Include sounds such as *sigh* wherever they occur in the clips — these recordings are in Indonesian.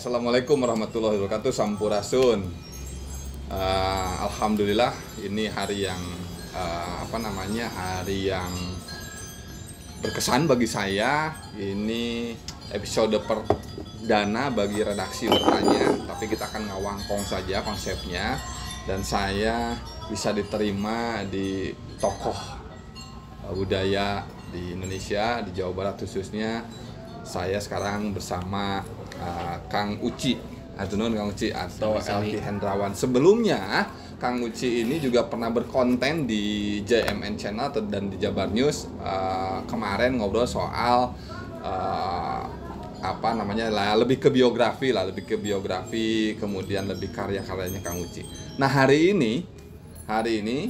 Assalamualaikum warahmatullahi wabarakatuh Sampurasun. Uh, Alhamdulillah ini hari yang uh, apa namanya hari yang berkesan bagi saya. Ini episode perdana bagi redaksi bertanya tapi kita akan ngawangkong saja konsepnya. Dan saya bisa diterima di tokoh uh, budaya di Indonesia di Jawa Barat khususnya. Saya sekarang bersama uh, Kang Uci. Atunun Kang Uci atau Elvi Hendrawan. Sebelumnya Kang Uci ini juga pernah berkonten di JMN Channel dan di Jabar News uh, kemarin ngobrol soal uh, apa namanya lah lebih ke biografi lah lebih ke biografi kemudian lebih karya-karyanya Kang Uci. Nah hari ini hari ini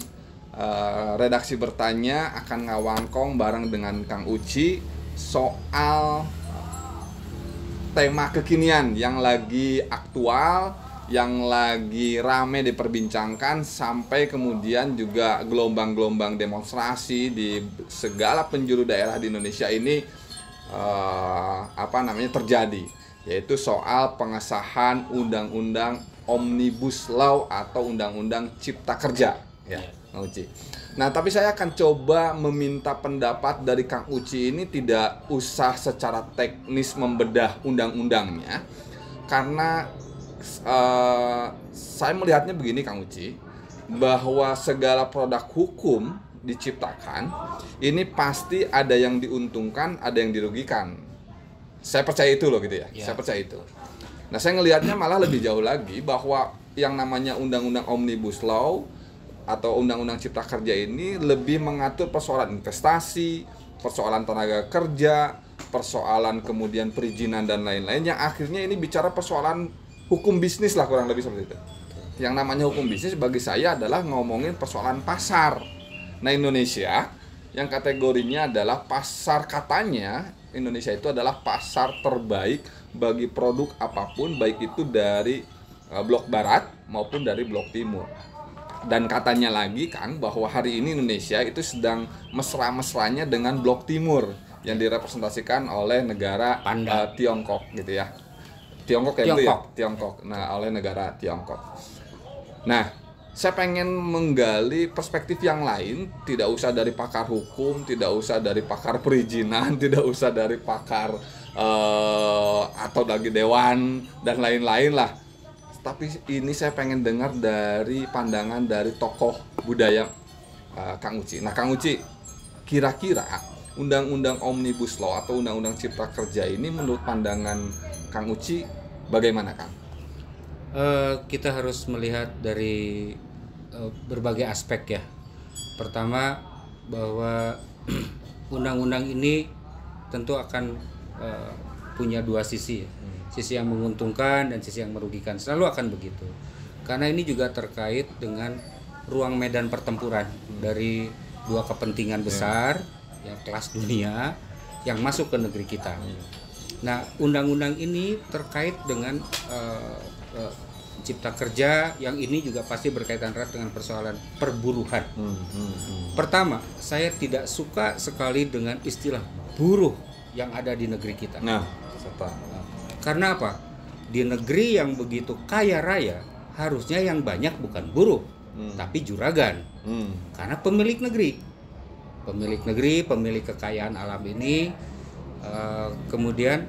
uh, redaksi bertanya akan ngawangkong bareng dengan Kang Uci soal tema kekinian yang lagi aktual, yang lagi rame diperbincangkan sampai kemudian juga gelombang-gelombang demonstrasi di segala penjuru daerah di Indonesia ini uh, apa namanya terjadi yaitu soal pengesahan undang-undang omnibus law atau undang-undang cipta kerja ya. Uci. Nah, tapi saya akan coba meminta pendapat dari Kang Uci ini tidak usah secara teknis membedah undang-undangnya, karena uh, saya melihatnya begini, Kang Uci, bahwa segala produk hukum diciptakan ini pasti ada yang diuntungkan, ada yang dirugikan. Saya percaya itu loh gitu ya. ya. Saya percaya itu. Nah, saya ngelihatnya malah lebih jauh lagi bahwa yang namanya undang-undang omnibus law atau undang-undang cipta kerja ini lebih mengatur persoalan investasi, persoalan tenaga kerja, persoalan kemudian perizinan dan lain-lain yang akhirnya ini bicara persoalan hukum bisnis lah kurang lebih seperti itu. Yang namanya hukum bisnis bagi saya adalah ngomongin persoalan pasar. Nah, Indonesia yang kategorinya adalah pasar katanya Indonesia itu adalah pasar terbaik bagi produk apa pun baik itu dari uh, blok barat maupun dari blok timur dan katanya lagi Kang bahwa hari ini Indonesia itu sedang mesra-mesranya dengan blok timur yang direpresentasikan oleh negara uh, Tiongkok gitu ya. Tiongkok ya Tiongkok. ya Tiongkok. Nah, oleh negara Tiongkok. Nah, saya pengen menggali perspektif yang lain, tidak usah dari pakar hukum, tidak usah dari pakar perizinan, *laughs* tidak usah dari pakar uh, atau dari dewan dan lain-lain lah tapi ini saya pengen dengar dari pandangan dari tokoh budaya uh, Kang Uci. Nah, Kang Uci, kira-kira undang-undang omnibus law atau undang-undang cipta kerja ini menurut pandangan Kang Uci bagaimana, Kang? Uh, kita harus melihat dari uh, berbagai aspek ya. Pertama bahwa *clears throat* undang-undang ini tentu akan uh, punya dua sisi ya sisi yang menguntungkan dan sisi yang merugikan selalu akan begitu karena ini juga terkait dengan ruang medan pertempuran dari dua kepentingan besar yang kelas dunia yang masuk ke negeri kita. Nah, undang-undang ini terkait dengan uh, uh, cipta kerja yang ini juga pasti berkaitan erat dengan persoalan perburuhan. Hmm, hmm, hmm. Pertama, saya tidak suka sekali dengan istilah buruh yang ada di negeri kita. Nah, serta karena apa? Di negeri yang begitu kaya raya, harusnya yang banyak bukan buruh, hmm. tapi juragan. Hmm. Karena pemilik negeri. Pemilik negeri, pemilik kekayaan alam ini uh, kemudian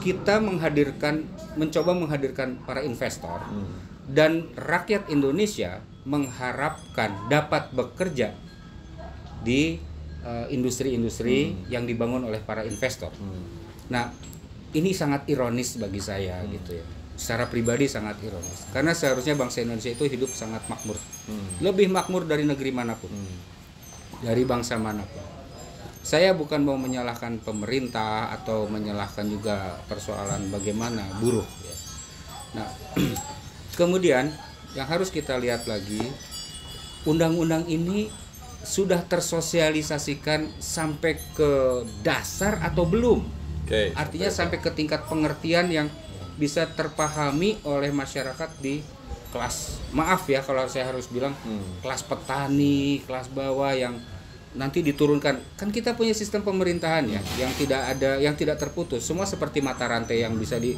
kita menghadirkan mencoba menghadirkan para investor hmm. dan rakyat Indonesia mengharapkan dapat bekerja di eh, industri-industri uh, hmm. yang dibangun oleh para investor. Hmm. Nah, ini sangat ironis bagi saya hmm. gitu ya secara pribadi sangat ironis karena seharusnya bangsa Indonesia itu hidup sangat makmur hmm. lebih makmur dari negeri mana pun hmm. dari bangsa mana pun saya bukan mau menyalahkan pemerintah atau menyalahkan juga persoalan bagaimana buruh ya. nah *clears throat* kemudian yang harus kita lihat lagi undang-undang ini sudah tersosialisasikan sampai ke dasar atau belum Okay, Artinya sampai ke tingkat pengertian yang bisa terpahami oleh masyarakat di kelas. Maaf ya kalau saya harus bilang hmm. kelas petani, kelas bawah yang nanti diturunkan. Kan kita punya sistem pemerintahan ya yang tidak ada yang tidak terputus. Semua seperti mata rantai yang bisa di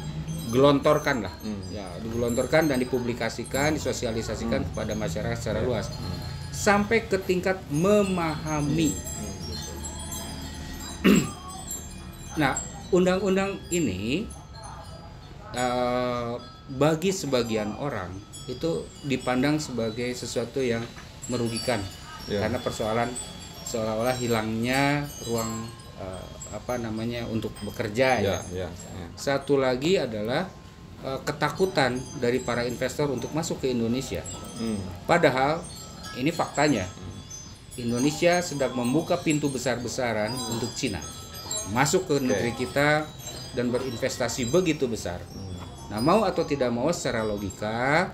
digelontorkan lah, ya digelontorkan dan dipublikasikan, disosialisasikan kepada masyarakat secara luas, sampai ke tingkat memahami. *clears throat* nah, undang-undang ini eh, bagi sebagian orang itu dipandang sebagai sesuatu yang merugikan Ya. karena persoalan seolah-olah hilangnya ruang eh, apa namanya untuk bekerja ya. Ya, ya, ya. Satu lagi adalah eh, ketakutan dari para investor untuk masuk ke Indonesia. Hmm. Padahal ini faktanya. Indonesia sedang membuka pintu besar-besaran untuk Cina masuk ke negeri kita dan berinvestasi begitu besar. Nah, mau atau tidak mau secara logika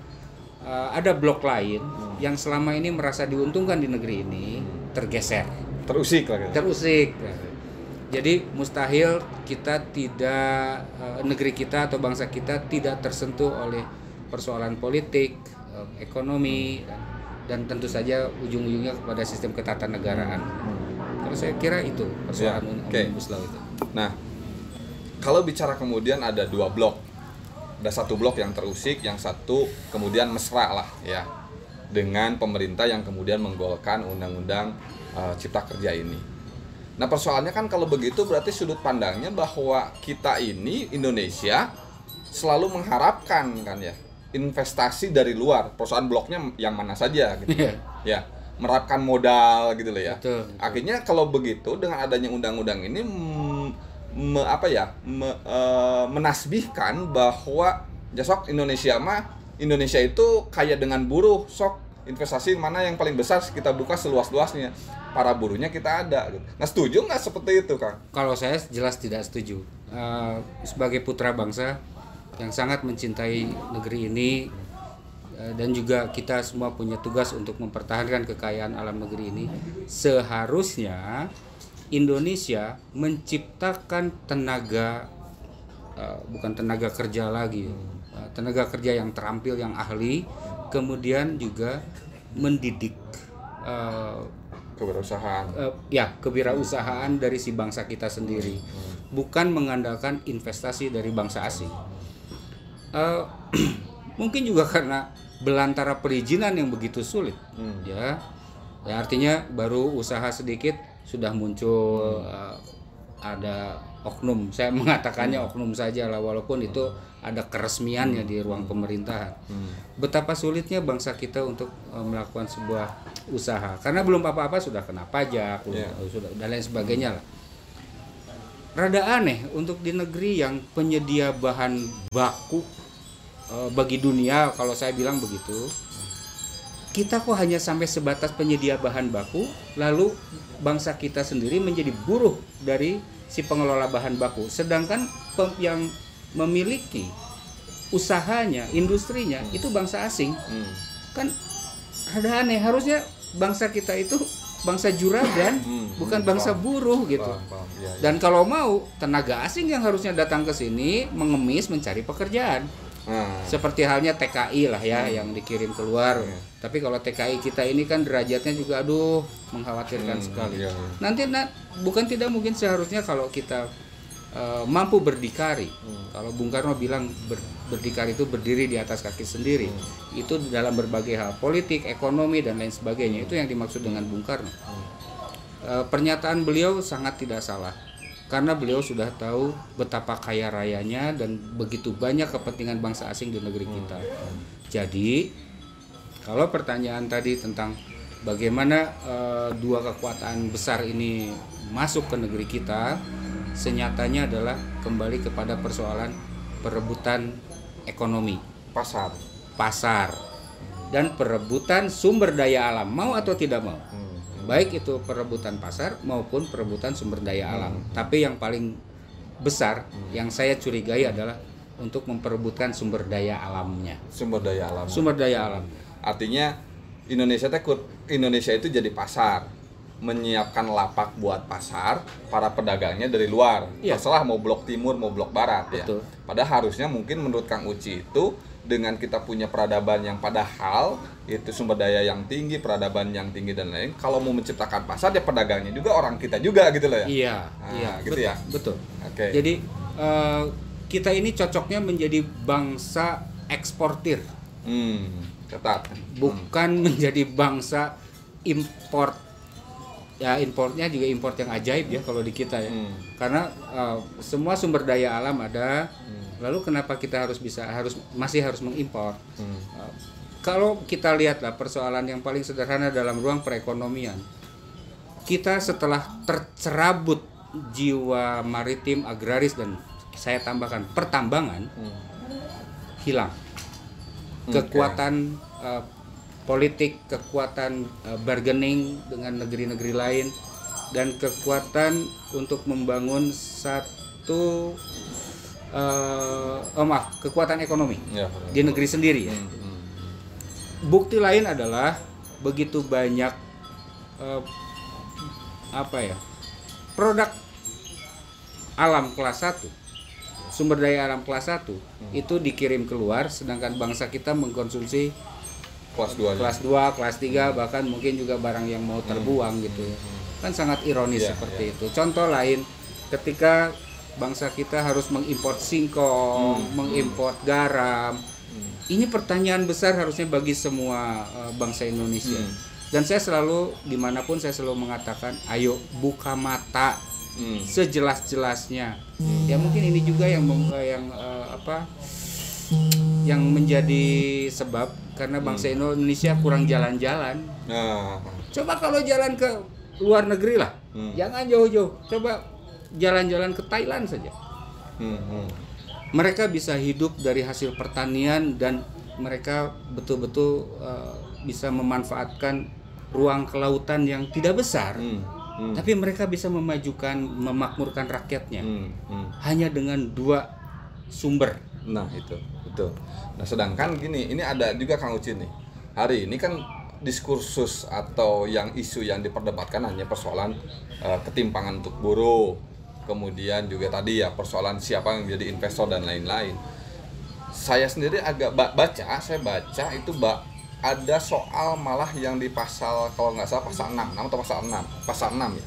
eh, ada blok lain yang selama ini merasa diuntungkan di negeri ini tergeser, Terusik lah gitu. terusik. Jadi mustahil kita tidak eh, negeri kita atau bangsa kita tidak tersentuh oleh persoalan politik, eh, ekonomi dan, dan tentu saja ujung-ujungnya kepada sistem ketatanegaraan. Kalau saya kira itu persoalan Ya, oke. omnibus law itu. Nah, kalau bicara kemudian ada dua blok. Ada satu blok yang terusik, yang satu kemudian mesra lah ya. Dengan pemerintah yang kemudian menggolkan undang-undang eh, cipta kerja ini. Nah, persoalannya kan kalau begitu berarti sudut pandangnya bahwa kita ini Indonesia selalu mengharapkan kan ya investasi dari luar, perusahaan bloknya yang mana saja gitu. Iya. ya, merapkan modal gitu loh ya. Betul, betul. Akhirnya kalau begitu dengan adanya undang-undang ini me- apa ya me- eh, menasbihkan bahwa ya sok Indonesia mah Indonesia itu kaya dengan buruh sok investasi mana yang paling besar kita buka seluas-luasnya para buruhnya kita ada gitu. Nah setuju nggak seperti itu kang? Kalau saya jelas tidak setuju. Eh, sebagai putra bangsa yang sangat mencintai negeri ini dan juga kita semua punya tugas untuk mempertahankan kekayaan alam negeri ini, seharusnya Indonesia menciptakan tenaga eh, bukan tenaga kerja lagi, eh, tenaga kerja yang terampil, yang ahli, kemudian juga mendidik eh, Kewirausahaan. eh, ya kewirausahaan dari si bangsa kita sendiri. Bukan mengandalkan investasi dari bangsa asing. Eh, *clears throat* mungkin juga karena belantara perizinan yang begitu sulit. Hmm. ya. Ya artinya baru usaha sedikit sudah muncul eh, ada oknum. Saya *laughs* mengatakannya oknum saja lah walaupun itu ada keresmiannya di ruang pemerintahan. Betapa sulitnya bangsa kita untuk eh, melakukan sebuah usaha. Karena belum apa-apa sudah kena pajak Iya. sudah dan lain sebagainya lah. Rada aneh untuk di negeri yang penyedia bahan baku eh, bagi dunia kalau saya bilang begitu kita kok hanya sampai sebatas penyedia bahan baku lalu bangsa kita sendiri menjadi buruh dari si pengelola bahan baku sedangkan pem- yang memiliki usahanya industrinya itu bangsa asing Hmm. kan rada aneh harusnya bangsa kita itu bangsa juragan Hmm, bukan hmm, bangsa paham. buruh gitu Paham, paham. Iya, iya. dan kalau mau tenaga asing yang harusnya datang ke sini mengemis mencari pekerjaan Nah, seperti halnya TKI lah ya yang dikirim keluar Iya. tapi kalau TKI kita ini kan derajatnya juga aduh mengkhawatirkan Hmm, sekali iya. nanti na- bukan tidak mungkin seharusnya kalau kita eh, mampu berdikari Hmm. kalau Bung Karno bilang ber- berdikari itu berdiri di atas kaki sendiri Hmm. itu dalam berbagai hal politik ekonomi dan lain sebagainya itu yang dimaksud dengan Bung Karno Hmm. Eh, pernyataan beliau sangat tidak salah karena beliau sudah tahu betapa kaya rayanya dan begitu banyak kepentingan bangsa asing di negeri kita. Jadi kalau pertanyaan tadi tentang bagaimana eh, dua kekuatan besar ini masuk ke negeri kita, senyatanya adalah kembali kepada persoalan perebutan ekonomi, pasar. pasar, dan perebutan sumber daya alam, mau atau tidak mau Hmm. Baik itu perebutan pasar maupun perebutan sumber daya alam. Tapi yang paling besar yang saya curigai adalah untuk memperebutkan sumber daya alamnya. Sumber daya alam. Sumber daya alam. Artinya Indonesia takut Indonesia itu jadi pasar, menyiapkan lapak buat pasar para pedagangnya dari luar. Iya. Terserah mau blok timur mau blok barat ya. Betul. Padahal harusnya mungkin menurut Kang Uci itu dengan kita punya peradaban yang padahal itu sumber daya yang tinggi, peradaban yang tinggi dan lain. Kalau mau menciptakan pasar ya pedagangnya juga orang kita juga gitu loh ya. Iya, Ah, iya, gitu bet- ya? Betul. Oke. Jadi eh, kita ini cocoknya menjadi bangsa eksportir, Hmm, ketat. bukan menjadi bangsa import. Ya importnya juga import yang ajaib ya kalau di kita ya. Hmm. Karena uh, semua sumber daya alam ada. Lalu kenapa kita harus bisa harus masih harus mengimpor? Hmm. Uh, kalau kita lihatlah persoalan yang paling sederhana dalam ruang perekonomian, kita setelah tercerabut jiwa maritim, agraris dan saya tambahkan pertambangan Hmm. hilang. Oke. Kekuatan uh, politik, kekuatan uh, bargaining dengan negeri-negeri lain dan kekuatan untuk membangun satu uh, maaf, kekuatan ekonomi Ya. di negeri sendiri ya. Hmm, hmm. Bukti lain adalah begitu banyak eh, apa ya produk alam kelas 1 sumber daya alam kelas 1 itu dikirim keluar sedangkan bangsa kita mengkonsumsi Kelas 2 kelas 2, kelas 3 bahkan mungkin juga barang yang mau terbuang gitu ya. Kan sangat ironis Iya, seperti itu. Contoh lain ketika bangsa kita harus mengimpor singkong, mengimpor garam. Ini pertanyaan besar harusnya bagi semua eh, bangsa Indonesia. Dan saya selalu di mana pun saya selalu mengatakan, ayo buka mata Hmm. sejelas-jelasnya. Ya mungkin ini juga yang eh, yang eh, apa yang menjadi sebab karena bangsa Indonesia kurang jalan-jalan. Nah, Coba kalau jalan ke luar negeri lah, Hmm. jangan jauh-jauh. Coba jalan-jalan ke Thailand saja. hmm, hmm. Mereka bisa hidup dari hasil pertanian dan mereka betul-betul eh, bisa memanfaatkan ruang kelautan yang tidak besar. Hmm, hmm, Tapi mereka bisa memajukan, memakmurkan rakyatnya hmm, hmm. hanya dengan dua sumber. Nah itu, betul. Nah sedangkan gini, ini ada juga Kang Uci nih. Hari ini kan diskursus atau yang isu yang diperdebatkan hanya persoalan eh, ketimpangan untuk buruh, kemudian juga tadi ya persoalan siapa yang menjadi investor dan lain-lain. Saya sendiri agak ba- baca, saya baca itu ba- ada soal malah yang di pasal kalau nggak salah pasal 6, 6 atau pasal 6, pasal 6 ya.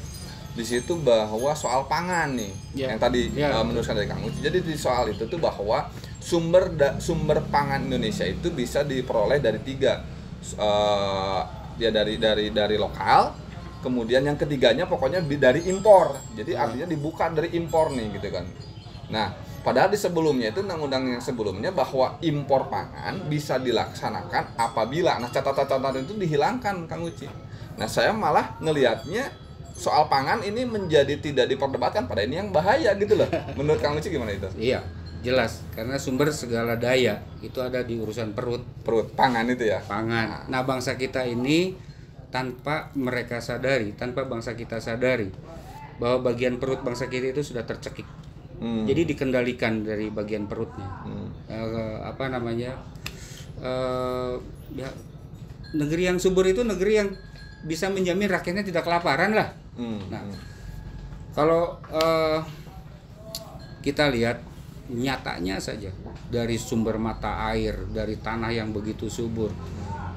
Di situ bahwa soal pangan nih, Ya. yang tadi Ya. eh, meneruskan dari Kang Uci. Jadi di soal itu tuh bahwa sumber da- sumber pangan Indonesia itu bisa diperoleh dari tiga, Eh, ya dari dari dari lokal, kemudian yang ketiganya pokoknya dari impor. Jadi artinya dibuka dari impor nih gitu kan. Nah, padahal di sebelumnya itu undang-undang yang sebelumnya bahwa impor pangan bisa dilaksanakan apabila nah catatan-catatan itu dihilangkan Kang Uci. Nah, saya malah ngelihatnya soal pangan ini menjadi tidak diperdebatkan pada ini yang bahaya gitu loh. Menurut Kang Uci gimana itu? Iya, jelas. Karena sumber segala daya itu ada di urusan perut, Perut pangan itu ya. pangan. Nah, bangsa kita ini tanpa mereka sadari, tanpa bangsa kita sadari bahwa bagian perut bangsa kita itu sudah tercekik. Hmm. Jadi dikendalikan dari bagian perutnya. Hmm. Eh, apa namanya? eh ya, negeri yang subur itu negeri yang bisa menjamin rakyatnya tidak kelaparan lah. Hmm. Nah, Kalau eh, kita lihat nyatanya saja dari sumber mata air, dari tanah yang begitu subur,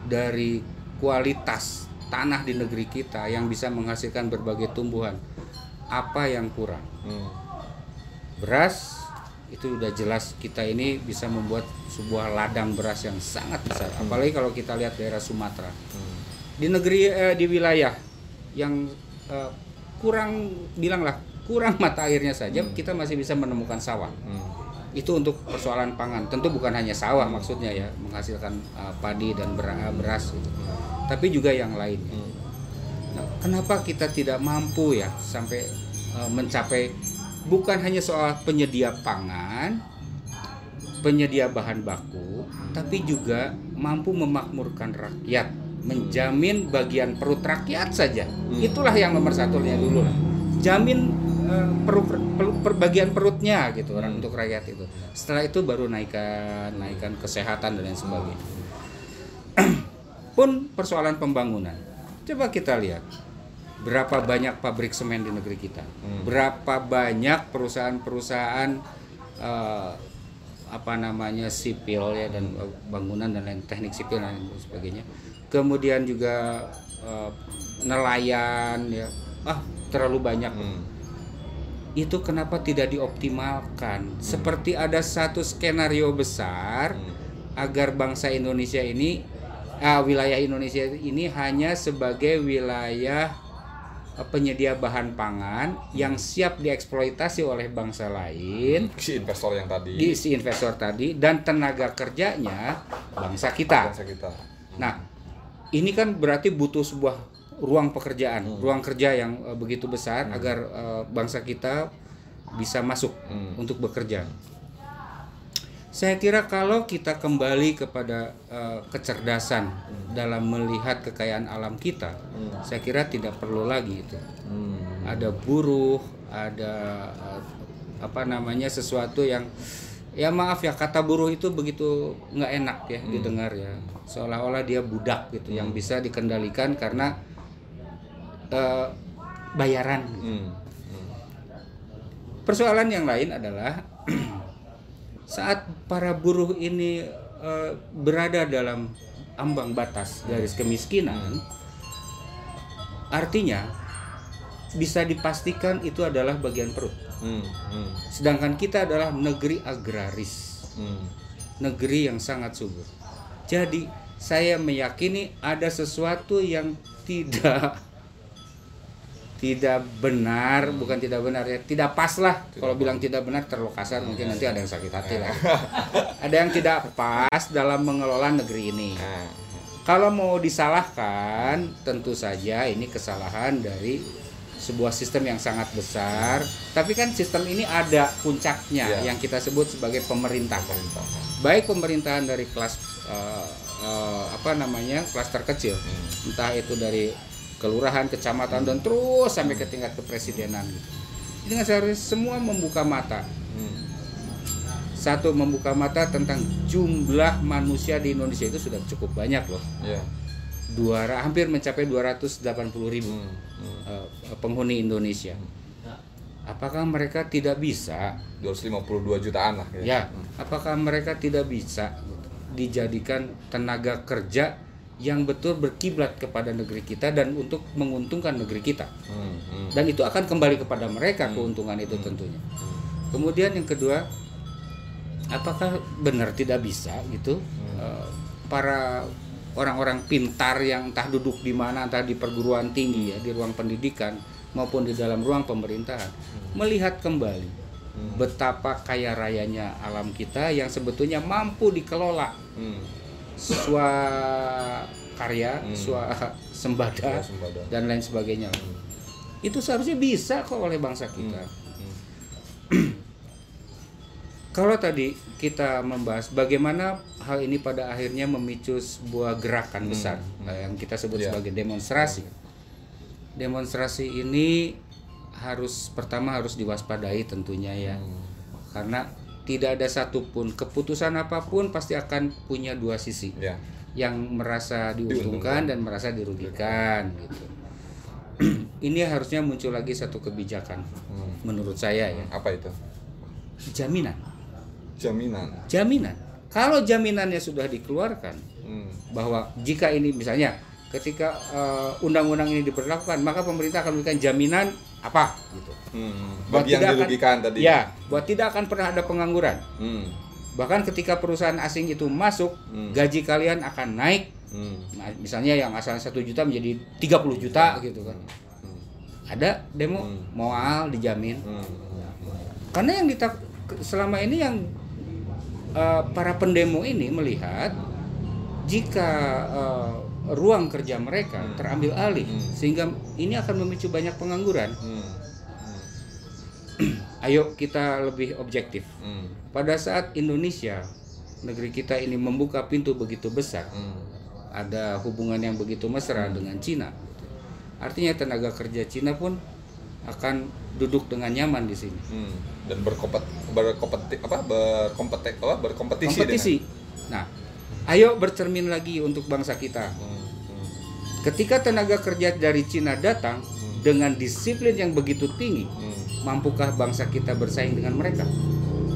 dari kualitas tanah di negeri kita yang bisa menghasilkan berbagai tumbuhan, apa yang kurang? Hmm. Beras itu udah jelas kita ini bisa membuat sebuah ladang beras yang sangat besar, apalagi kalau kita lihat daerah Sumatera Hmm. di negeri eh, di wilayah yang eh, kurang bilanglah kurang *laughs* mata airnya saja kita masih bisa menemukan sawah Hmm. itu untuk persoalan pangan tentu bukan hanya sawah maksudnya ya menghasilkan eh, padi dan bera- beras gitu. Tapi juga yang lainnya Hmm. Nah, kenapa kita tidak mampu ya sampai eh, mencapai bukan hanya soal penyedia pangan penyedia bahan baku tapi juga mampu memakmurkan rakyat menjamin bagian perut rakyat saja. Itulah yang nomor satunya dulu lah. Jamin eh, perut perut- per- bagian perutnya gitu orang untuk rakyat itu. Setelah itu baru naikkan naikkan kesehatan dan lain sebagainya pun persoalan pembangunan coba kita lihat berapa banyak pabrik semen di negeri kita. Berapa banyak perusahaan-perusahaan eh, apa namanya sipil ya dan bangunan dan lain teknik sipil dan lain sebagainya. Kemudian juga eh, nelayan ya. Ah terlalu banyak. Hmm. itu kenapa tidak dioptimalkan? Seperti ada satu skenario besar agar bangsa Indonesia ini, ah, wilayah Indonesia ini hanya sebagai wilayah eh, penyedia bahan pangan yang siap dieksploitasi oleh bangsa lain, si investor yang tadi. Di si investor tadi dan tenaga kerjanya bangsa kita. bangsa kita. Nah, ini kan berarti butuh sebuah ruang pekerjaan, ruang kerja yang eh, begitu besar agar eh, bangsa kita bisa masuk Hmm. untuk bekerja. Saya kira kalau kita kembali kepada eh, kecerdasan dalam melihat kekayaan alam kita, saya kira tidak perlu lagi itu. Hmm. Ada buruh, ada eh, apa namanya sesuatu yang ya maaf ya kata buruh itu begitu nggak enak ya didengar ya seolah-olah dia budak gitu yang bisa dikendalikan karena eh, bayaran. Hmm. Hmm. Persoalan yang lain adalah *clears throat* saat para buruh ini eh, berada dalam ambang batas garis kemiskinan, artinya bisa dipastikan itu adalah bagian perut. Hmm. Hmm. Sedangkan kita adalah negeri agraris, Hmm. negeri yang sangat subur. Jadi saya meyakini ada sesuatu yang tidak tidak benar, bukan tidak benar ya, tidak pas lah. Kalau bilang tidak benar terlalu kasar, mungkin nanti ada yang sakit hati lah. *laughs* ada yang tidak pas dalam mengelola negeri ini. Nah, Kalau mau disalahkan, tentu saja ini kesalahan dari sebuah sistem yang sangat besar. Tapi kan sistem ini ada puncaknya Iya. yang kita sebut sebagai pemerintahan. pemerintahan. Baik pemerintahan dari kelas eh, eh, apa namanya kelas terkecil, Hmm. entah itu dari kelurahan, kecamatan dan terus sampai ke tingkat kepresidenan gitu. Ini kan seharusnya semua membuka mata. Hmm. Satu membuka mata tentang jumlah manusia di Indonesia itu sudah cukup banyak loh. Ya. Dua, hampir mencapai 280 ribu Hmm. Hmm. eh, penghuni Indonesia. Apakah mereka tidak bisa 252 jutaan lah ya? Apakah mereka tidak bisa dijadikan tenaga kerja yang betul berkiblat kepada negeri kita dan untuk menguntungkan negeri kita? Hmm. Hmm. Dan itu akan kembali kepada mereka keuntungan itu tentunya. Kemudian yang kedua, apakah benar tidak bisa gitu eh, para orang-orang pintar yang entah duduk di mana entah di perguruan tinggi ya di ruang pendidikan maupun di dalam ruang pemerintahan melihat kembali betapa kaya rayanya alam kita yang sebetulnya mampu dikelola Hmm. Swa karya, Hmm. swa *laughs* sembada Swasembada. dan lain sebagainya. Itu seharusnya bisa kok oleh bangsa kita. Hmm. *clears throat* Kalau tadi kita membahas bagaimana hal ini pada akhirnya memicu sebuah gerakan besar eh, yang kita sebut Iya. sebagai demonstrasi. Demonstrasi ini harus pertama harus diwaspadai tentunya ya. Karena tidak ada satupun keputusan apa pun pasti akan punya dua sisi. Ya. Yang merasa diuntungkan dan merasa dirugikan gitu. *clears throat* ini harusnya muncul lagi satu kebijakan Hmm. menurut saya ya. Apa itu? Jaminan. Jaminan. jaminan. Kalau jaminannya sudah dikeluarkan Hmm. bahwa jika ini misalnya ketika eh, undang-undang ini diberlakukan maka pemerintah akan memberikan jaminan apa gitu. Hmm. Bagi yang tidak akan- dirugikan tadi. Ya, bahwa tidak akan pernah ada pengangguran. Hmm. Bahkan ketika perusahaan asing itu masuk, Hmm. gaji kalian akan naik. Hmm. Nah, misalnya yang asalnya satu juta menjadi 30 juta gitu kan. Hmm. Ada demo Hmm. moal dijamin. Hmm. Karena yang kita selama ini yang eh, para pendemo ini melihat jika eh, ruang kerja mereka Hmm. terambil alih Hmm. sehingga ini akan memicu banyak pengangguran. Hmm. *clears throat* Ayo kita lebih objektif. Hmm. Pada saat Indonesia negeri kita ini membuka pintu begitu besar, Hmm. ada hubungan yang begitu mesra dengan Cina. Artinya tenaga kerja Cina pun akan duduk dengan nyaman di sini. Hmm. Dan berkompet berkompeti apa berkompeti apa berkompetisi Kompetisi. Nah, ayo bercermin lagi untuk bangsa kita. dengan Hmm. Hmm. Ketika tenaga kerja dari Cina datang dengan disiplin yang begitu tinggi, Hmm. mampukah bangsa kita bersaing dengan mereka?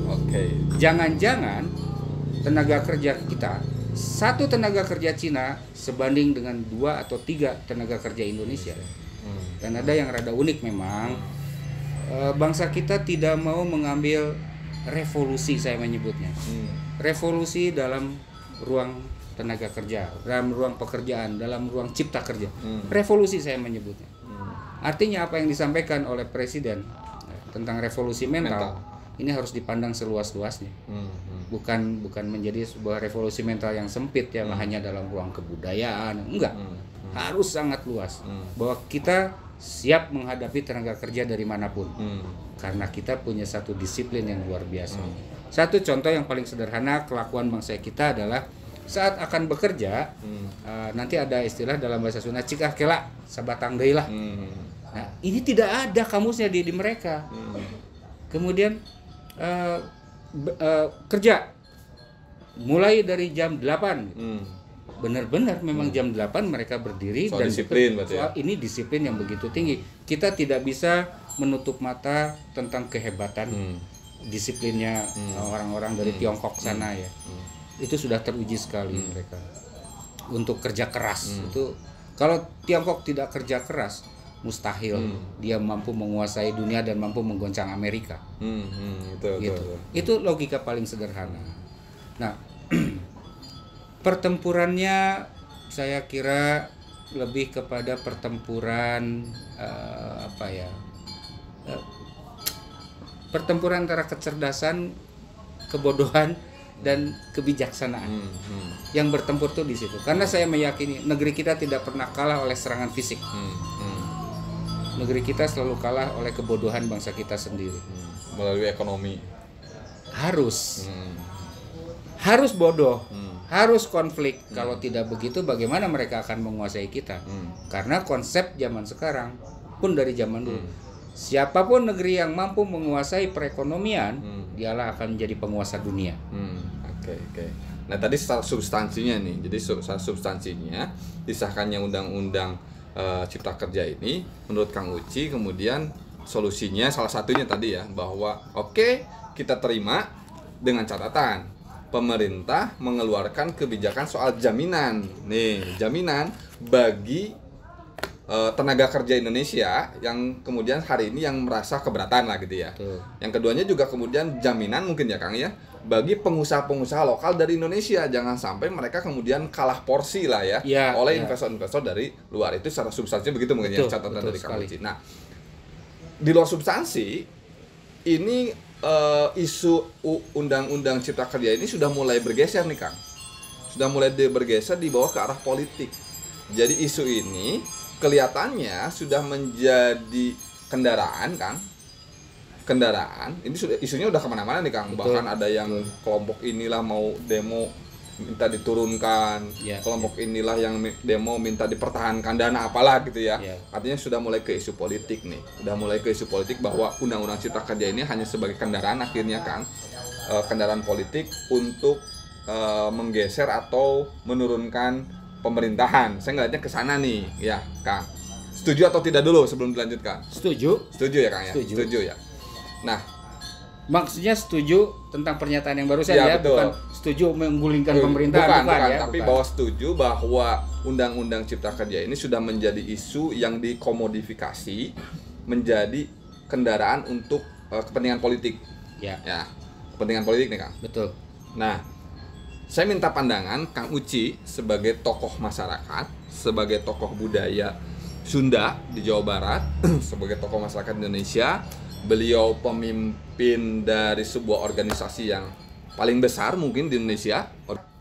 Oke. Jangan-jangan tenaga kerja kita satu tenaga kerja Cina sebanding dengan dua atau tiga tenaga kerja Indonesia. Hmm. Dan ada yang rada unik memang eh, bangsa kita tidak mau mengambil revolusi saya menyebutnya. Hmm. Revolusi dalam ruang tenaga kerja, dalam ruang pekerjaan, dalam ruang cipta kerja. Hmm. Revolusi saya menyebutnya. Hmm. Artinya apa yang disampaikan oleh presiden eh, tentang revolusi mental, Mental. ini harus dipandang seluas-luasnya. Hmm. Hmm. Bukan bukan menjadi sebuah revolusi mental yang sempit ya hanya dalam ruang kebudayaan, enggak. Hmm. Harus sangat luas. Hmm. Bahwa kita siap menghadapi tenaga kerja dari mana pun. Hmm. Karena kita punya satu disiplin yang luar biasa. Satu contoh yang paling sederhana kelakuan bangsa kita adalah saat akan bekerja Hmm. eh, nanti ada istilah dalam bahasa Sunda cikah kela sabatang deui lah. Hmm. Nah, ini tidak ada kamusnya di, di mereka. Hmm. Kemudian eh, be- eh, kerja mulai dari jam 8. Hmm. Benar-benar memang jam 8 mereka berdiri Soal dan disiplin bekerja. ya? Ini disiplin yang begitu tinggi. Kita tidak bisa menutup mata tentang kehebatan Hmm. disiplinnya eh, orang-orang dari Tiongkok sana ya. Hmm. Itu sudah teruji sekali mereka. Untuk kerja keras Hmm. itu kalau Tiongkok tidak kerja keras mustahil Hmm. dia mampu menguasai dunia dan mampu menggoncang Amerika Hmm. Hmm. Betul, gitu. betul. Itu logika paling sederhana. Nah, *clears throat* pertempurannya saya kira lebih kepada pertempuran eh, apa ya? eh, pertempuran antara kecerdasan, kebodohan dan kebijaksanaan. Hmm. Hmm. Yang bertempur tuh di situ. Karena saya meyakini negeri kita tidak pernah kalah oleh serangan fisik. Hmm. Hmm. Negeri kita selalu kalah oleh kebodohan bangsa kita sendiri. Hmm. Melalui ekonomi. Harus Hmm. harus bodoh, Hmm. harus konflik. Kalau tidak begitu, bagaimana mereka akan menguasai kita? Hmm. Karena konsep zaman sekarang pun dari zaman dulu, Hmm. siapa pun negeri yang mampu menguasai perekonomian, Hmm. Dialah akan menjadi penguasa dunia. Hmm, oke oke. Nah tadi substansinya nih, jadi substansinya disahkannya undang-undang eh, Cipta Kerja ini, menurut Kang Uci kemudian solusinya salah satunya tadi ya bahwa oke kita terima dengan catatan pemerintah mengeluarkan kebijakan soal jaminan, nih jaminan bagi eh, tenaga kerja Indonesia yang kemudian hari ini yang merasa keberatan lah gitu ya. Tuh. Yang keduanya juga kemudian jaminan mungkin ya Kang ya bagi pengusaha-pengusaha lokal dari Indonesia jangan sampai mereka kemudian kalah porsi lah ya, Ya, oleh ya. investor-investor dari luar itu secara substansi begitu mungkin ya Betul, catatan betul dari Kang. Uci. Nah, di luar substansi ini eh, isu undang-undang Cipta Kerja ini sudah mulai bergeser nih Kang. Sudah mulai bergeser di bawah ke arah politik. Jadi isu ini kelihatannya sudah menjadi kendaraan Kang. Kendaraan. Ini sudah isunya udah ke mana-mana nih Kang. Betul. bahkan ada yang kelompok inilah mau demo minta diturunkan. Ya, kelompok inilah yang demo minta dipertahankan dana apalah gitu ya. Ya. artinya sudah mulai ke isu politik nih. Udah mulai ke isu politik bahwa undang-undang cipta kerja ini hanya sebagai kendaraan akhirnya Kang. Eh, kendaraan politik untuk eh, menggeser atau menurunkan pemerintahan saya ngeliatnya ke sana nih ya Kang setuju atau tidak dulu sebelum dilanjutkan Setuju? setuju ya Kang ya Setuju. ya nah Maksudnya setuju tentang pernyataan yang barusan Ya, ya, betul. bukan setuju menggulingkan pemerintahan bukan, bukan, bukan, ya, tapi bukan. bahwa setuju bahwa undang-undang cipta kerja ini sudah menjadi isu yang dikomodifikasi menjadi kendaraan untuk eh, kepentingan politik ya, ya kepentingan politik nih Kang betul. Nah, saya minta pandangan Kang Uci sebagai tokoh masyarakat, sebagai tokoh budaya Sunda di Jawa Barat, *clears throat* sebagai tokoh masyarakat Indonesia, beliau pemimpin dari sebuah organisasi yang paling besar mungkin di Indonesia,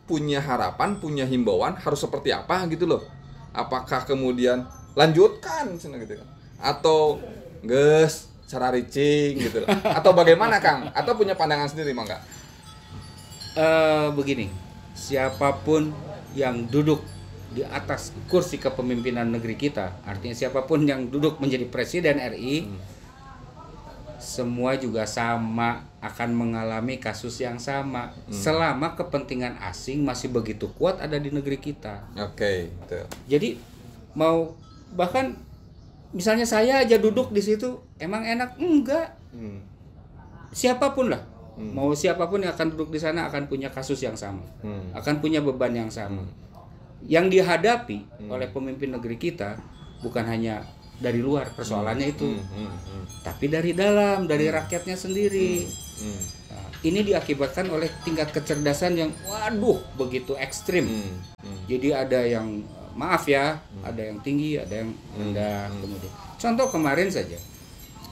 punya harapan, punya himbauan harus seperti apa gitu loh. Apakah kemudian lanjutkan gitu kan? Atau ges cara ricing gitu loh. Atau bagaimana Kang? Atau punya pandangan sendiri mangga? Eh begini, siapa pun yang duduk di atas kursi kepemimpinan negeri kita, artinya siapa pun yang duduk menjadi presiden RI, semua juga sama akan mengalami kasus yang sama. Selama kepentingan asing masih begitu kuat ada di negeri kita. Oke, betul. Jadi mau bahkan misalnya saya aja duduk di situ, emang enak? Enggak. Hmm. Siapa pun lah, mau siapa pun yang akan duduk di sana akan punya kasus yang sama, Hmm. akan punya beban yang sama. Yang dihadapi oleh pemimpin negeri kita bukan hanya dari luar persoalannya itu, Hmm, hmm, hmm, tapi dari dalam, dari rakyatnya sendiri. hmm, Nah, ini diakibatkan oleh tingkat kecerdasan yang waduh begitu ekstrim. hmm, hmm. Jadi ada yang maaf ya, ada yang tinggi, ada yang rendah. Kemudian, contoh kemarin saja,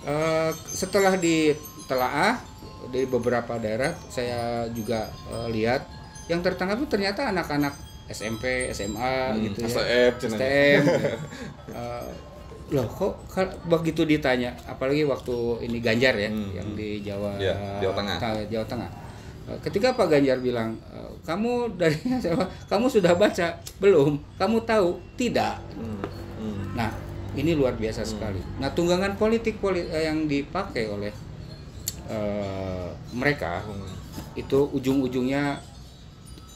eh, setelah ditelaah dari beberapa daerah, saya juga eh, lihat yang tertangkap itu ternyata anak-anak SMP, SMA Hmm, gitu ya, STM. STM. Eh, loh kok begitu ditanya, apalagi waktu ini Ganjar ya, Hmm, yang di Jawa, Iya, Jawa Tengah. Jawa Tengah. Eh, Ketika Pak Ganjar bilang, "Eh, kamu dari *laughs* siapa? Kamu sudah baca? Belum. Kamu tahu? Tidak. Hmm, hmm. Nah, ini luar biasa sekali. Nah, tunggangan politik poli- eh, yang dipakai oleh eh, mereka Hmm. itu ujung-ujungnya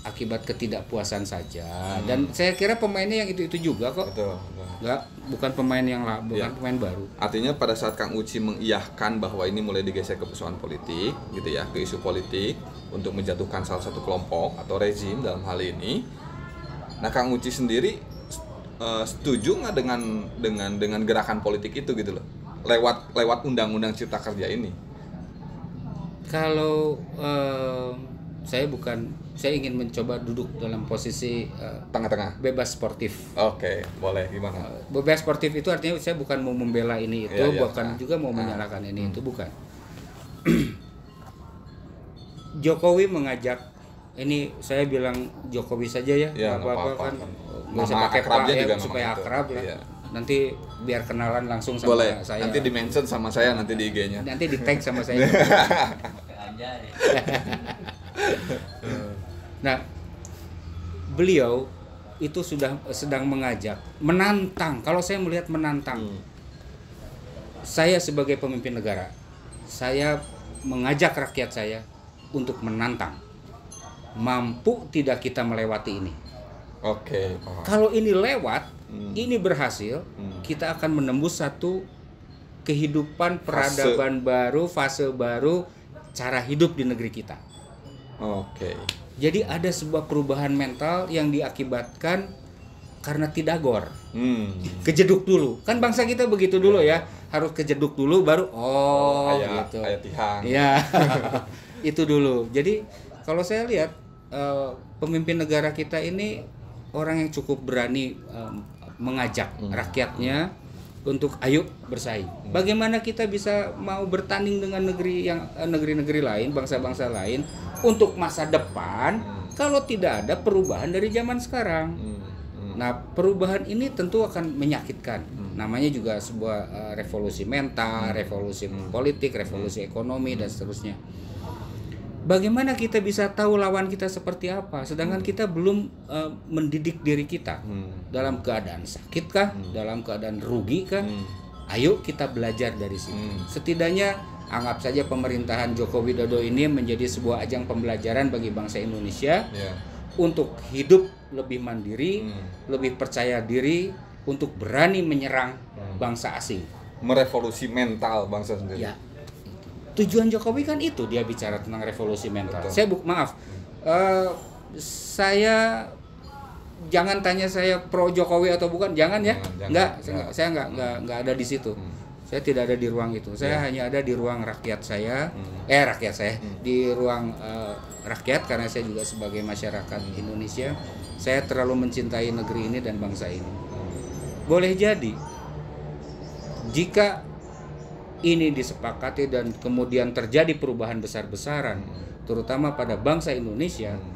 akibat ketidakpuasan saja. Dan saya kira pemainnya yang itu-itu juga kok. Betul, betul. Enggak, bukan pemain yang la- bukan Iya. pemain baru. Artinya pada saat Kang Uci mengiyahkan bahwa ini mulai digeser ke persoalan politik, gitu ya, ke isu politik untuk menjatuhkan salah satu kelompok atau rezim dalam hal ini. Nah, Kang Uci sendiri eh, setuju nggak dengan dengan dengan gerakan politik itu gitu loh, lewat lewat undang-undang Cipta Kerja ini? Kalau eh, saya bukan, saya ingin mencoba duduk dalam posisi eh, Tengah-tengah. bebas sportif. Oke, boleh gimana? Eh, Bebas sportif itu artinya saya bukan mau membela ini itu, Iya, iya. bukan Ah. juga mau Ah. menyalahkan ini itu, bukan. *clears throat* Jokowi mengajak ini saya bilang Jokowi saja ya, Ya, apa-apa kan. Nggak usah pakai Pak ya, supaya akrab lah. Iya. Nanti biar kenalan langsung sama Boleh. saya. Nanti di mention sama saya nanti di IG-nya. nanti di tag sama saya. *laughs* nah, beliau itu sudah sedang mengajak, menantang. Kalau saya melihat menantang, Hmm. saya sebagai pemimpin negara, saya mengajak rakyat saya untuk menantang. Mampu tidak kita melewati ini? Oke, paham. Kalau ini lewat, Hmm. ini berhasil, Hmm. kita akan menembus satu kehidupan Fase. peradaban baru, fase baru, cara hidup di negeri kita. Oke. Jadi ada sebuah perubahan mental yang diakibatkan karena tidak gor. Hmm. Kejeduk dulu. Kan bangsa kita begitu dulu ya. Harus kejeduk dulu baru oh ayat, gitu. ayat tihang. Iya. *laughs* itu dulu. Jadi kalau saya lihat eh, pemimpin negara kita ini orang yang cukup berani mengajak Hmm. rakyatnya untuk ayo bersaing. Bagaimana kita bisa mau bertanding dengan negeri yang eh, negeri-negeri lain, bangsa-bangsa lain untuk masa depan Hmm. kalau tidak ada perubahan dari zaman sekarang. Hmm. Hmm. Nah, perubahan ini tentu akan menyakitkan. Hmm. Namanya juga sebuah eh, revolusi mental, revolusi politik, revolusi ekonomi dan seterusnya. Bagaimana kita bisa tahu lawan kita seperti apa sedangkan kita belum eh, mendidik diri kita Hmm. dalam keadaan sakit kah, dalam keadaan rugi kah? Hmm. Ayo kita belajar dari situ. Hmm. Setidaknya anggap saja pemerintahan Joko Widodo ini menjadi sebuah ajang pembelajaran bagi bangsa Indonesia Ya. untuk hidup lebih mandiri, Hmm. lebih percaya diri, untuk berani menyerang Hmm. bangsa asing. Merevolusi mental bangsa sendiri. Ya, tujuan Jokowi kan itu dia bicara tentang revolusi mental. Betul. Saya buk maaf, eh, saya jangan tanya saya pro Jokowi atau bukan, jangan ya, Jangan, saya Jangan. enggak, saya enggak, enggak, enggak ada di situ. Hmm. Saya tidak ada di ruang itu. Saya Ya. hanya ada di ruang rakyat saya, Hmm. eh rakyat saya, Hmm. di ruang eh, rakyat karena saya juga sebagai masyarakat Hmm. Indonesia, saya terlalu mencintai negeri ini dan bangsa ini. Hmm. Boleh jadi jika ini disepakati dan kemudian terjadi perubahan besar-besaran, terutama pada bangsa Indonesia, Hmm.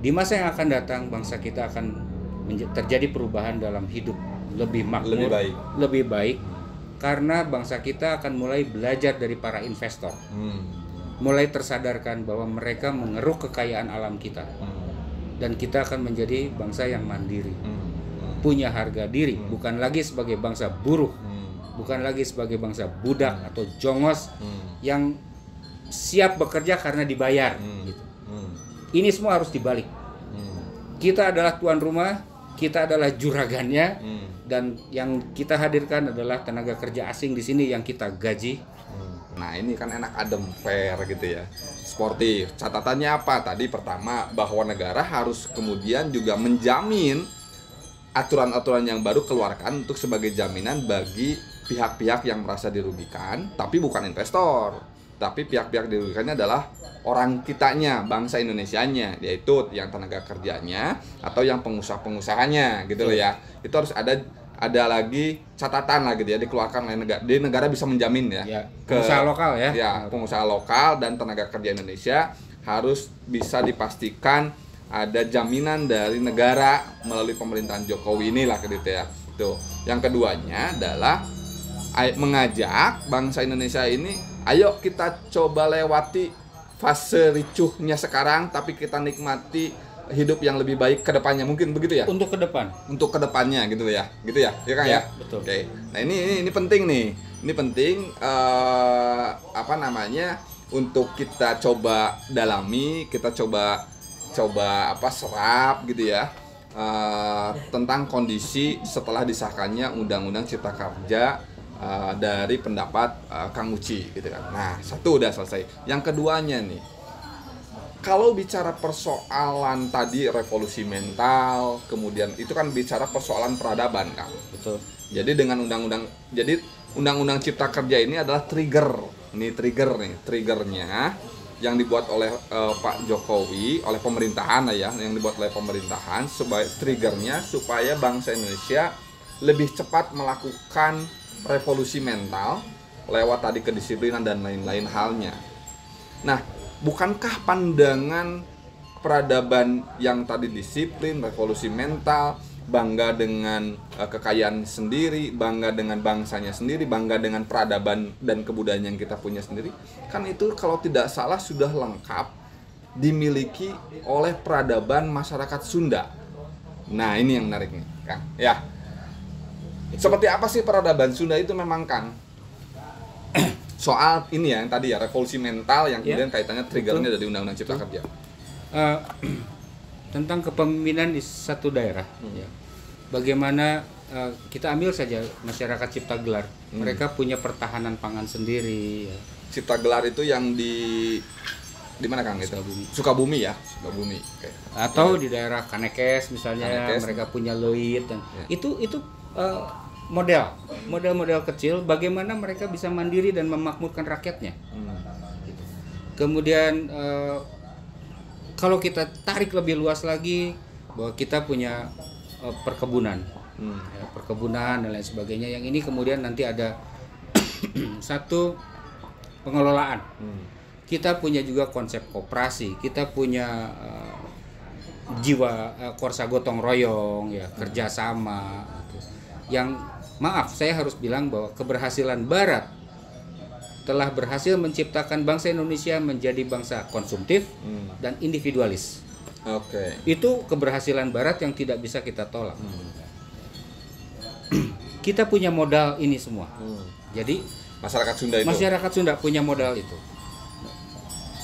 di masa yang akan datang bangsa kita akan terjadi perubahan dalam hidup lebih makmur, Lebih baik. lebih baik, karena bangsa kita akan mulai belajar dari para investor, Hmm. mulai tersadarkan bahwa mereka mengeruk kekayaan alam kita, Hmm. dan kita akan menjadi bangsa yang mandiri, Hmm. Hmm. punya harga diri, bukan lagi sebagai bangsa buruh, Hmm. Bukan lagi sebagai bangsa budak atau jongos Hmm. yang siap bekerja karena dibayar. Hmm. gitu. Hmm. Ini semua harus dibalik. Hmm. Kita adalah tuan rumah, kita adalah juragannya, Hmm. dan yang kita hadirkan adalah tenaga kerja asing di sini yang kita gaji. Nah ini kan enak adem fair gitu ya Sportif Catatannya apa? Tadi pertama bahwa negara harus kemudian juga menjamin aturan-aturan yang baru keluarkan untuk sebagai jaminan bagi pihak-pihak yang merasa dirugikan, tapi bukan investor. Tapi pihak-pihak dirugikannya adalah orang kitanya, bangsa Indonesianya, yaitu yang tenaga kerjanya atau yang pengusaha-pengusahanya gitu loh ya. Itu harus ada ada lagi catatan lah gitu ya dikeluarkan oleh negara. Di negara bisa menjamin ya. Ya, pengusaha lokal ya. Ya, pengusaha lokal dan tenaga kerja Indonesia harus bisa dipastikan ada jaminan dari negara melalui pemerintahan Jokowi inilah gitu ya. Tuh. Yang keduanya adalah mengajak bangsa Indonesia ini ayo kita coba lewati fase ricuhnya sekarang tapi kita nikmati hidup yang lebih baik ke depannya. Mungkin begitu ya? Untuk ke depan. untuk ke depannya gitu ya? Gitu ya? Ya kan Ya, ya, betul. oke. Nah ini ini ini penting nih. Ini penting eh, apa namanya untuk kita coba dalami kita coba coba apa serap gitu ya eh, tentang kondisi setelah disahkannya undang-undang cipta kerja eh, dari pendapat eh, Kang Uci gitu kan nah satu udah selesai yang keduanya nih kalau bicara persoalan tadi revolusi mental, kemudian itu kan bicara persoalan peradaban, Kang. Betul. Jadi dengan undang-undang, jadi undang-undang cipta kerja ini adalah trigger, ini trigger nih, triggernya yang dibuat oleh eh, Pak Jokowi, oleh pemerintahan lah ya, yang dibuat oleh pemerintahan sebagai triggernya supaya bangsa Indonesia lebih cepat melakukan revolusi mental lewat tadi kedisiplinan dan lain-lain halnya. Nah, bukankah pandangan peradaban yang tadi disiplin, revolusi mental, bangga dengan eh, kekayaan sendiri, bangga dengan bangsanya sendiri, bangga dengan peradaban dan kebudayaan yang kita punya sendiri, kan itu kalau tidak salah sudah lengkap dimiliki oleh peradaban masyarakat Sunda. Nah, ini yang menarik nih, Kang. Ya. Seperti apa sih peradaban Sunda itu memang, Kang? Soal ini ya yang tadi ya revolusi mental yang Ya. kemudian kaitannya triggernya dari Undang-Undang Cipta Kerja. Eh, *clears throat* tentang kepemimpinan di satu daerah. Hmm. ya. Bagaimana eh, kita ambil saja masyarakat Cipta Gelar, Hmm. mereka punya pertahanan pangan sendiri. ya. Cipta Gelar itu yang di di mana Kang itu? Sukabumi. Sukabumi ya, Sukabumi. Oke. Atau di daerah Kanekes misalnya, Kanekes. mereka punya leuit dan Ya. itu itu eh, model, model-model kecil bagaimana mereka bisa mandiri dan memakmurkan rakyatnya. Hmm. Kemudian eh, kalau kita tarik lebih luas lagi bahwa kita punya eh, perkebunan, Hmm. ya, perkebunan dan lain sebagainya. Yang ini kemudian nanti ada *clears throat* satu pengelolaan. Hmm. Kita punya juga konsep koperasi, kita punya eh, jiwa korsa gotong royong, ya kerjasama. gitu. Yang maaf, saya harus bilang bahwa keberhasilan Barat telah berhasil menciptakan bangsa Indonesia menjadi bangsa konsumtif Hmm. dan individualis. Oke. Itu keberhasilan Barat yang tidak bisa kita tolak. *clears throat* kita punya modal ini semua. Hmm. Jadi Masyarakat Sunda itu. masyarakat Sunda punya modal itu.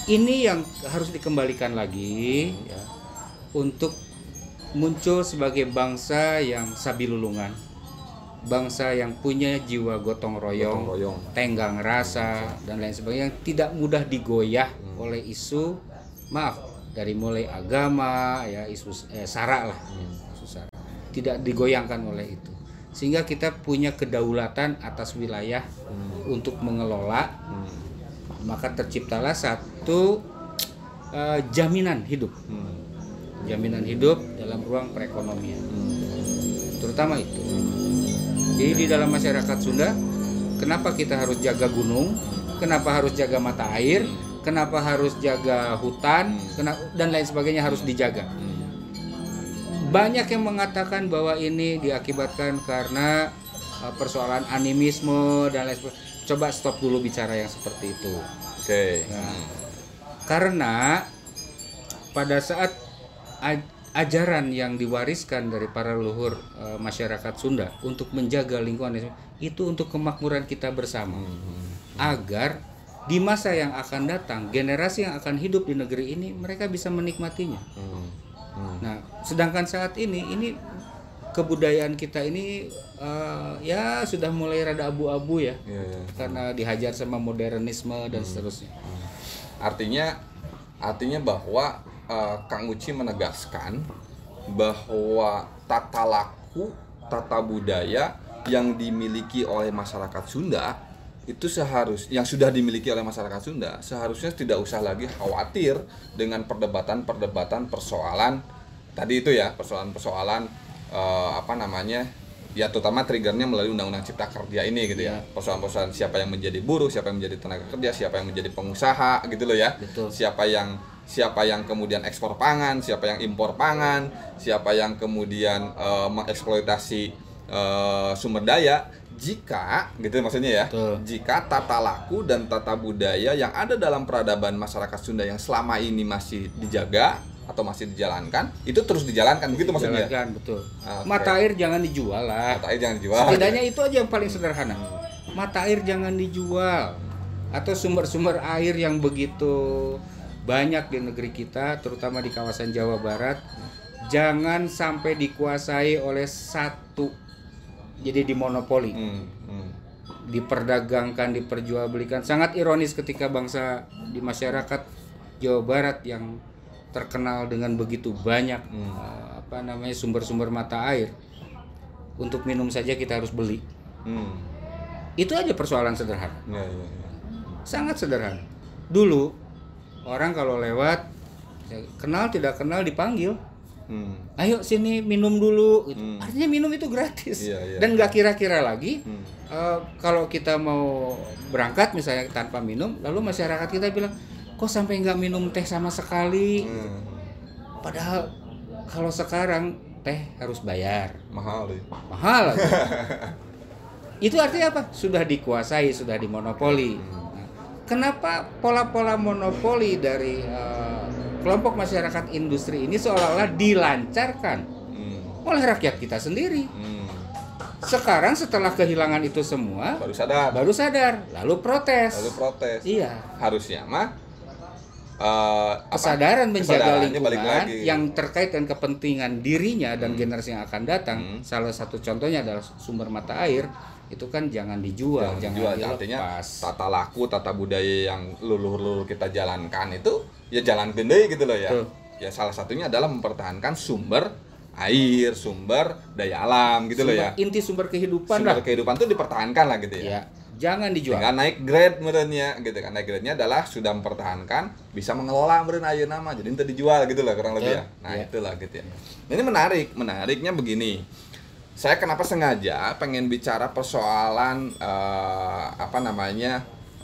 Ini yang harus dikembalikan lagi ya, untuk muncul sebagai bangsa yang sabilulungan, bangsa yang punya jiwa gotong royong, Gotong royong. tenggang rasa dan lain sebagainya yang tidak mudah digoyah oleh isu maaf dari mulai agama ya isu eh, sara lah ya, isu sara. tidak digoyangkan oleh itu sehingga kita punya kedaulatan atas wilayah untuk mengelola Hmm. maka terciptalah satu eh, jaminan hidup Hmm. jaminan hidup dalam ruang perekonomian terutama itu jadi di dalam masyarakat Sunda kenapa kita harus jaga gunung? Kenapa harus jaga mata air? Kenapa harus jaga hutan? Dan lain sebagainya harus dijaga. Banyak yang mengatakan bahwa ini diakibatkan karena uh, persoalan animisme dan lain sebagainya. Coba stop dulu bicara yang seperti itu. Oke. Nah, karena pada saat ajaran yang diwariskan dari para leluhur eh, masyarakat Sunda untuk menjaga lingkungan itu untuk kemakmuran kita bersama agar di masa yang akan datang generasi yang akan hidup di negeri ini mereka bisa menikmatinya. Hmm. Hmm. Nah, sedangkan saat ini ini kebudayaan kita ini eh, ya sudah mulai rada abu-abu ya Iya, iya. karena dihajar sama modernisme dan seterusnya. Artinya artinya bahwa eh, Kang Uci menegaskan bahwa tata laku tata budaya yang dimiliki oleh masyarakat Sunda itu seharus yang sudah dimiliki oleh masyarakat Sunda seharusnya tidak usah lagi khawatir dengan perdebatan-perdebatan persoalan tadi itu ya persoalan-persoalan eh, apa namanya ya terutama triggernya melalui undang-undang cipta kerja ini gitu ya Iya. persoalan-persoalan siapa yang menjadi buruh siapa yang menjadi tenaga kerja siapa yang menjadi pengusaha gitu loh ya Betul. siapa yang siapa yang kemudian ekspor pangan siapa yang impor pangan siapa yang kemudian eh, mengeksploitasi eh, sumber daya jika gitu maksudnya ya Betul. jika tata laku dan tata budaya yang ada dalam peradaban masyarakat Sunda yang selama ini masih dijaga atau masih dijalankan itu terus dijalankan gitu maksudnya Jalankan, betul. Oke. Mata air jangan dijual lah. Mata air jangan dijual Setidaknya itu aja yang paling sederhana. Mata air jangan dijual atau sumber-sumber air yang begitu banyak di negeri kita, terutama di kawasan Jawa Barat, jangan sampai dikuasai oleh satu. Jadi dimonopoli, Hmm, hmm. diperdagangkan, diperjualbelikan. Sangat ironis ketika bangsa di masyarakat Jawa Barat yang terkenal dengan begitu banyak Hmm. eh, apa namanya sumber-sumber mata air. Untuk minum saja kita harus beli. Hmm. Itu aja persoalan sederhana. Ya, ya, ya. Sangat sederhana. Dulu orang kalau lewat ya, kenal tidak kenal dipanggil. Hmm. Ayo sini minum dulu. Gitu. Hmm. Artinya minum itu gratis. Iya, iya. Dan nggak kira-kira lagi Hmm. eh, kalau kita mau berangkat misalnya tanpa minum, lalu masyarakat kita bilang kok sampai nggak minum teh sama sekali. Hmm. Padahal kalau sekarang teh harus bayar. mahal deh mahal *laughs* itu artinya apa sudah dikuasai sudah dimonopoli Nah, kenapa pola-pola monopoli dari eh, kelompok masyarakat industri ini seolah-olah dilancarkan Hmm. oleh rakyat kita sendiri Hmm. sekarang setelah kehilangan itu semua baru sadar baru sadar lalu protes lalu protes iya harusnya mah apa? kesadaran menjaga Kesadarannya balik lingkungan lagi. yang terkait dengan kepentingan dirinya dan generasi yang akan datang Hmm. salah satu contohnya adalah sumber mata air itu kan jangan dijual Jangan jangan, dijual. artinya dilepas tata laku tata budaya yang luluh-luluh kita jalankan itu ya jalan gede gitu loh ya Betul. ya salah satunya adalah mempertahankan sumber air sumber daya alam gitu loh ya Sumber- inti sumber kehidupan sumber lah kehidupan tuh dipertahankan lah gitu ya ya jangan dijual Tinggal naik grade merenya gitu kan. Naik grade-nya adalah sudah mempertahankan, bisa mengelola meren ayeuna nama. Jadi itu dijual gitu lah kurang lebih ya. Nah, Iya. itulah gitu ya. Nah, ini menarik. Menariknya begini. Saya kenapa sengaja pengen bicara persoalan eh, apa namanya?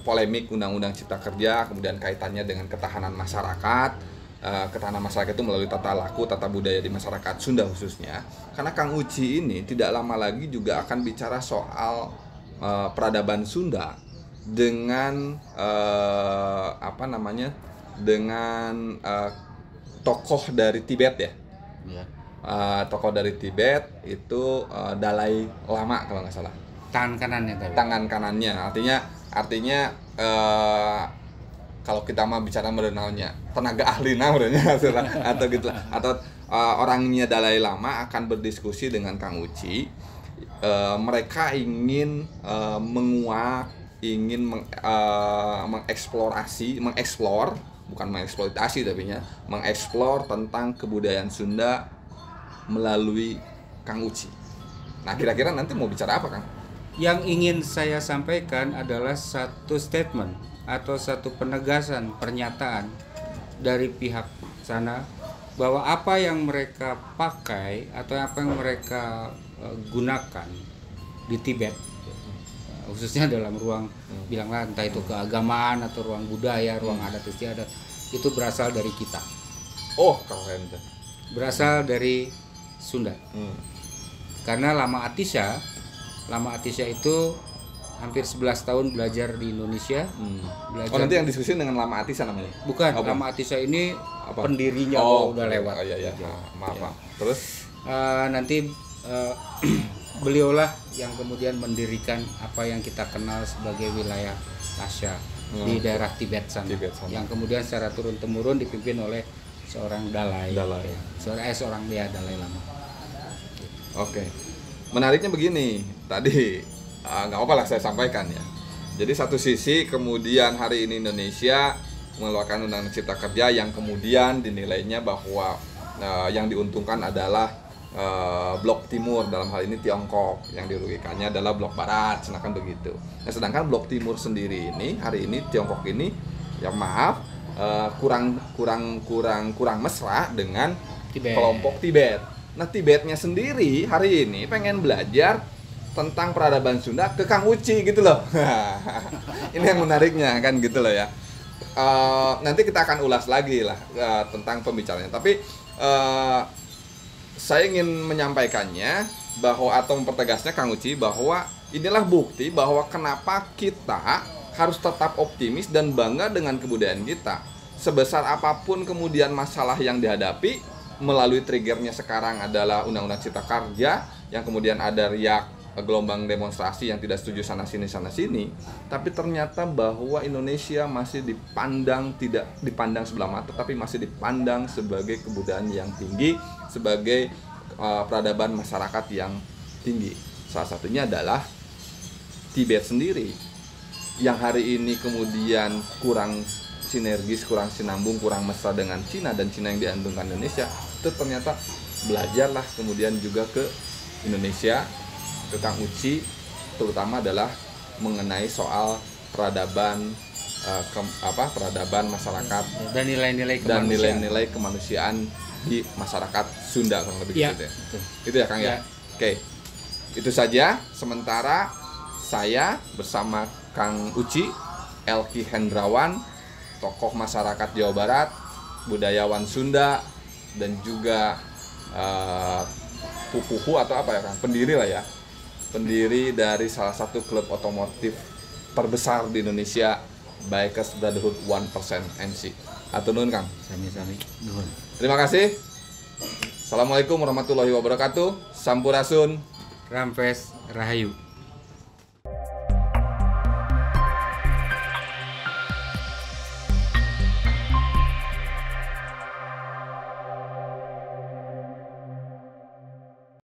polemik undang-undang cipta kerja, kemudian kaitannya dengan ketahanan masyarakat. Eh, ketahanan masyarakat itu melalui tata laku, tata budaya di masyarakat Sunda khususnya. Karena Kang Uci ini tidak lama lagi juga akan bicara soal eh, peradaban Sunda dengan eh, apa namanya dengan eh, tokoh dari Tibet ya ya. Eh, tokoh dari Tibet itu eh, Dalai Lama kalau nggak salah. Tangan kanannya tapi. Tangan kanannya. Artinya artinya eh, kalau kita mau bicara merenalnya tenaga *laughs* ahli namanya atau gitu atau eh, orangnya Dalai Lama akan berdiskusi dengan Kang Uci. Eh, mereka ingin eh, menguak ingin meng, eh, mengeksplorasi mengeksplor bukan mengeksploitasi tapi nya mengeksplor tentang kebudayaan Sunda melalui Kang Uci. Nah kira-kira nanti mau bicara apa Kang? yang ingin saya sampaikan adalah satu statement atau satu penegasan pernyataan dari pihak sana bahwa apa yang mereka pakai atau apa yang mereka eh, gunakan di Tibet eh, khususnya dalam ruang bilanglah entah itu keagamaan atau ruang budaya, ruang adat istiadat itu berasal dari kita, Oh, keren berasal dari Sunda. Hmm. Karena Lama Atisha, Lama Atisha itu hampir 11 tahun belajar di Indonesia. Hmm. Belajar Oh, nanti yang diskusi dengan Lama Atisa namanya. bukan Apa? Lama Atisha ini Apa? pendirinya oh, udah lewat. Oh iya iya. Ya. Ah, maaf, maaf. Terus Eh, nanti eh, *clears throat* beliaulah yang kemudian mendirikan apa yang kita kenal sebagai wilayah Asya di daerah Tibet sana, Hmm. Tibet sana. yang kemudian secara turun temurun dipimpin oleh seorang dalai, Dalai. Ya, seorang eh seorang dia dalai lama. Oke. Menariknya begini, tadi ah, nggak apa lah saya sampaikan ya. Jadi satu sisi kemudian hari ini Indonesia mengeluarkan undang-undang cipta kerja yang kemudian dinilainya bahwa eh, yang diuntungkan adalah eh, blok timur dalam hal ini Tiongkok yang dirugikannya adalah blok barat sedangkan begitu nah sedangkan blok timur sendiri ini hari ini Tiongkok ini yang maaf eh, kurang kurang kurang kurang mesra dengan Tibet. kelompok Tibet nah Tibetnya sendiri hari ini pengen belajar tentang peradaban Sunda ke Kang Uci gitu loh *laughs* ini yang menariknya kan gitu loh ya Eh, nanti kita akan ulas lagi lah eh, tentang pembicaranya. Tapi eh, saya ingin menyampaikannya bahwa atau mempertegasnya Kang Uci bahwa inilah bukti bahwa kenapa kita harus tetap optimis dan bangga dengan kebudayaan kita. Sebesar apa pun kemudian masalah yang dihadapi melalui triggernya sekarang adalah Undang-Undang Cipta Kerja yang kemudian ada riak gelombang demonstrasi yang tidak setuju sana sini sana sini. Tapi ternyata bahwa Indonesia masih dipandang tidak dipandang sebelah mata tapi masih dipandang sebagai kebudayaan yang tinggi sebagai uh, peradaban masyarakat yang tinggi. Salah satunya adalah Tibet sendiri yang hari ini kemudian kurang sinergis, kurang sinambung, kurang mesra dengan Cina dan Cina yang diandungkan Indonesia itu ternyata belajarlah kemudian juga ke Indonesia ke Kang Uci terutama adalah mengenai soal peradaban eh, ke- apa peradaban masyarakat dan nilai-nilai dan nilai-nilai kemanusiaan di masyarakat Sunda kurang lebih Iya, gitu ya. betul. Itu ya Kang ya. Ya. Oke. Itu saja sementara saya bersama Kang Uci Elki Hendrawan tokoh masyarakat Jawa Barat, budayawan Sunda dan juga pupuhu atau apa ya Kang? Pendiri lah ya. Pendiri dari salah satu klub otomotif terbesar di Indonesia Bikers Brotherhood 1% NC. Atau nun Kang. Sami-sami. Terima kasih. Assalamualaikum warahmatullahi wabarakatuh. Sampurasun. Rampes Rahayu.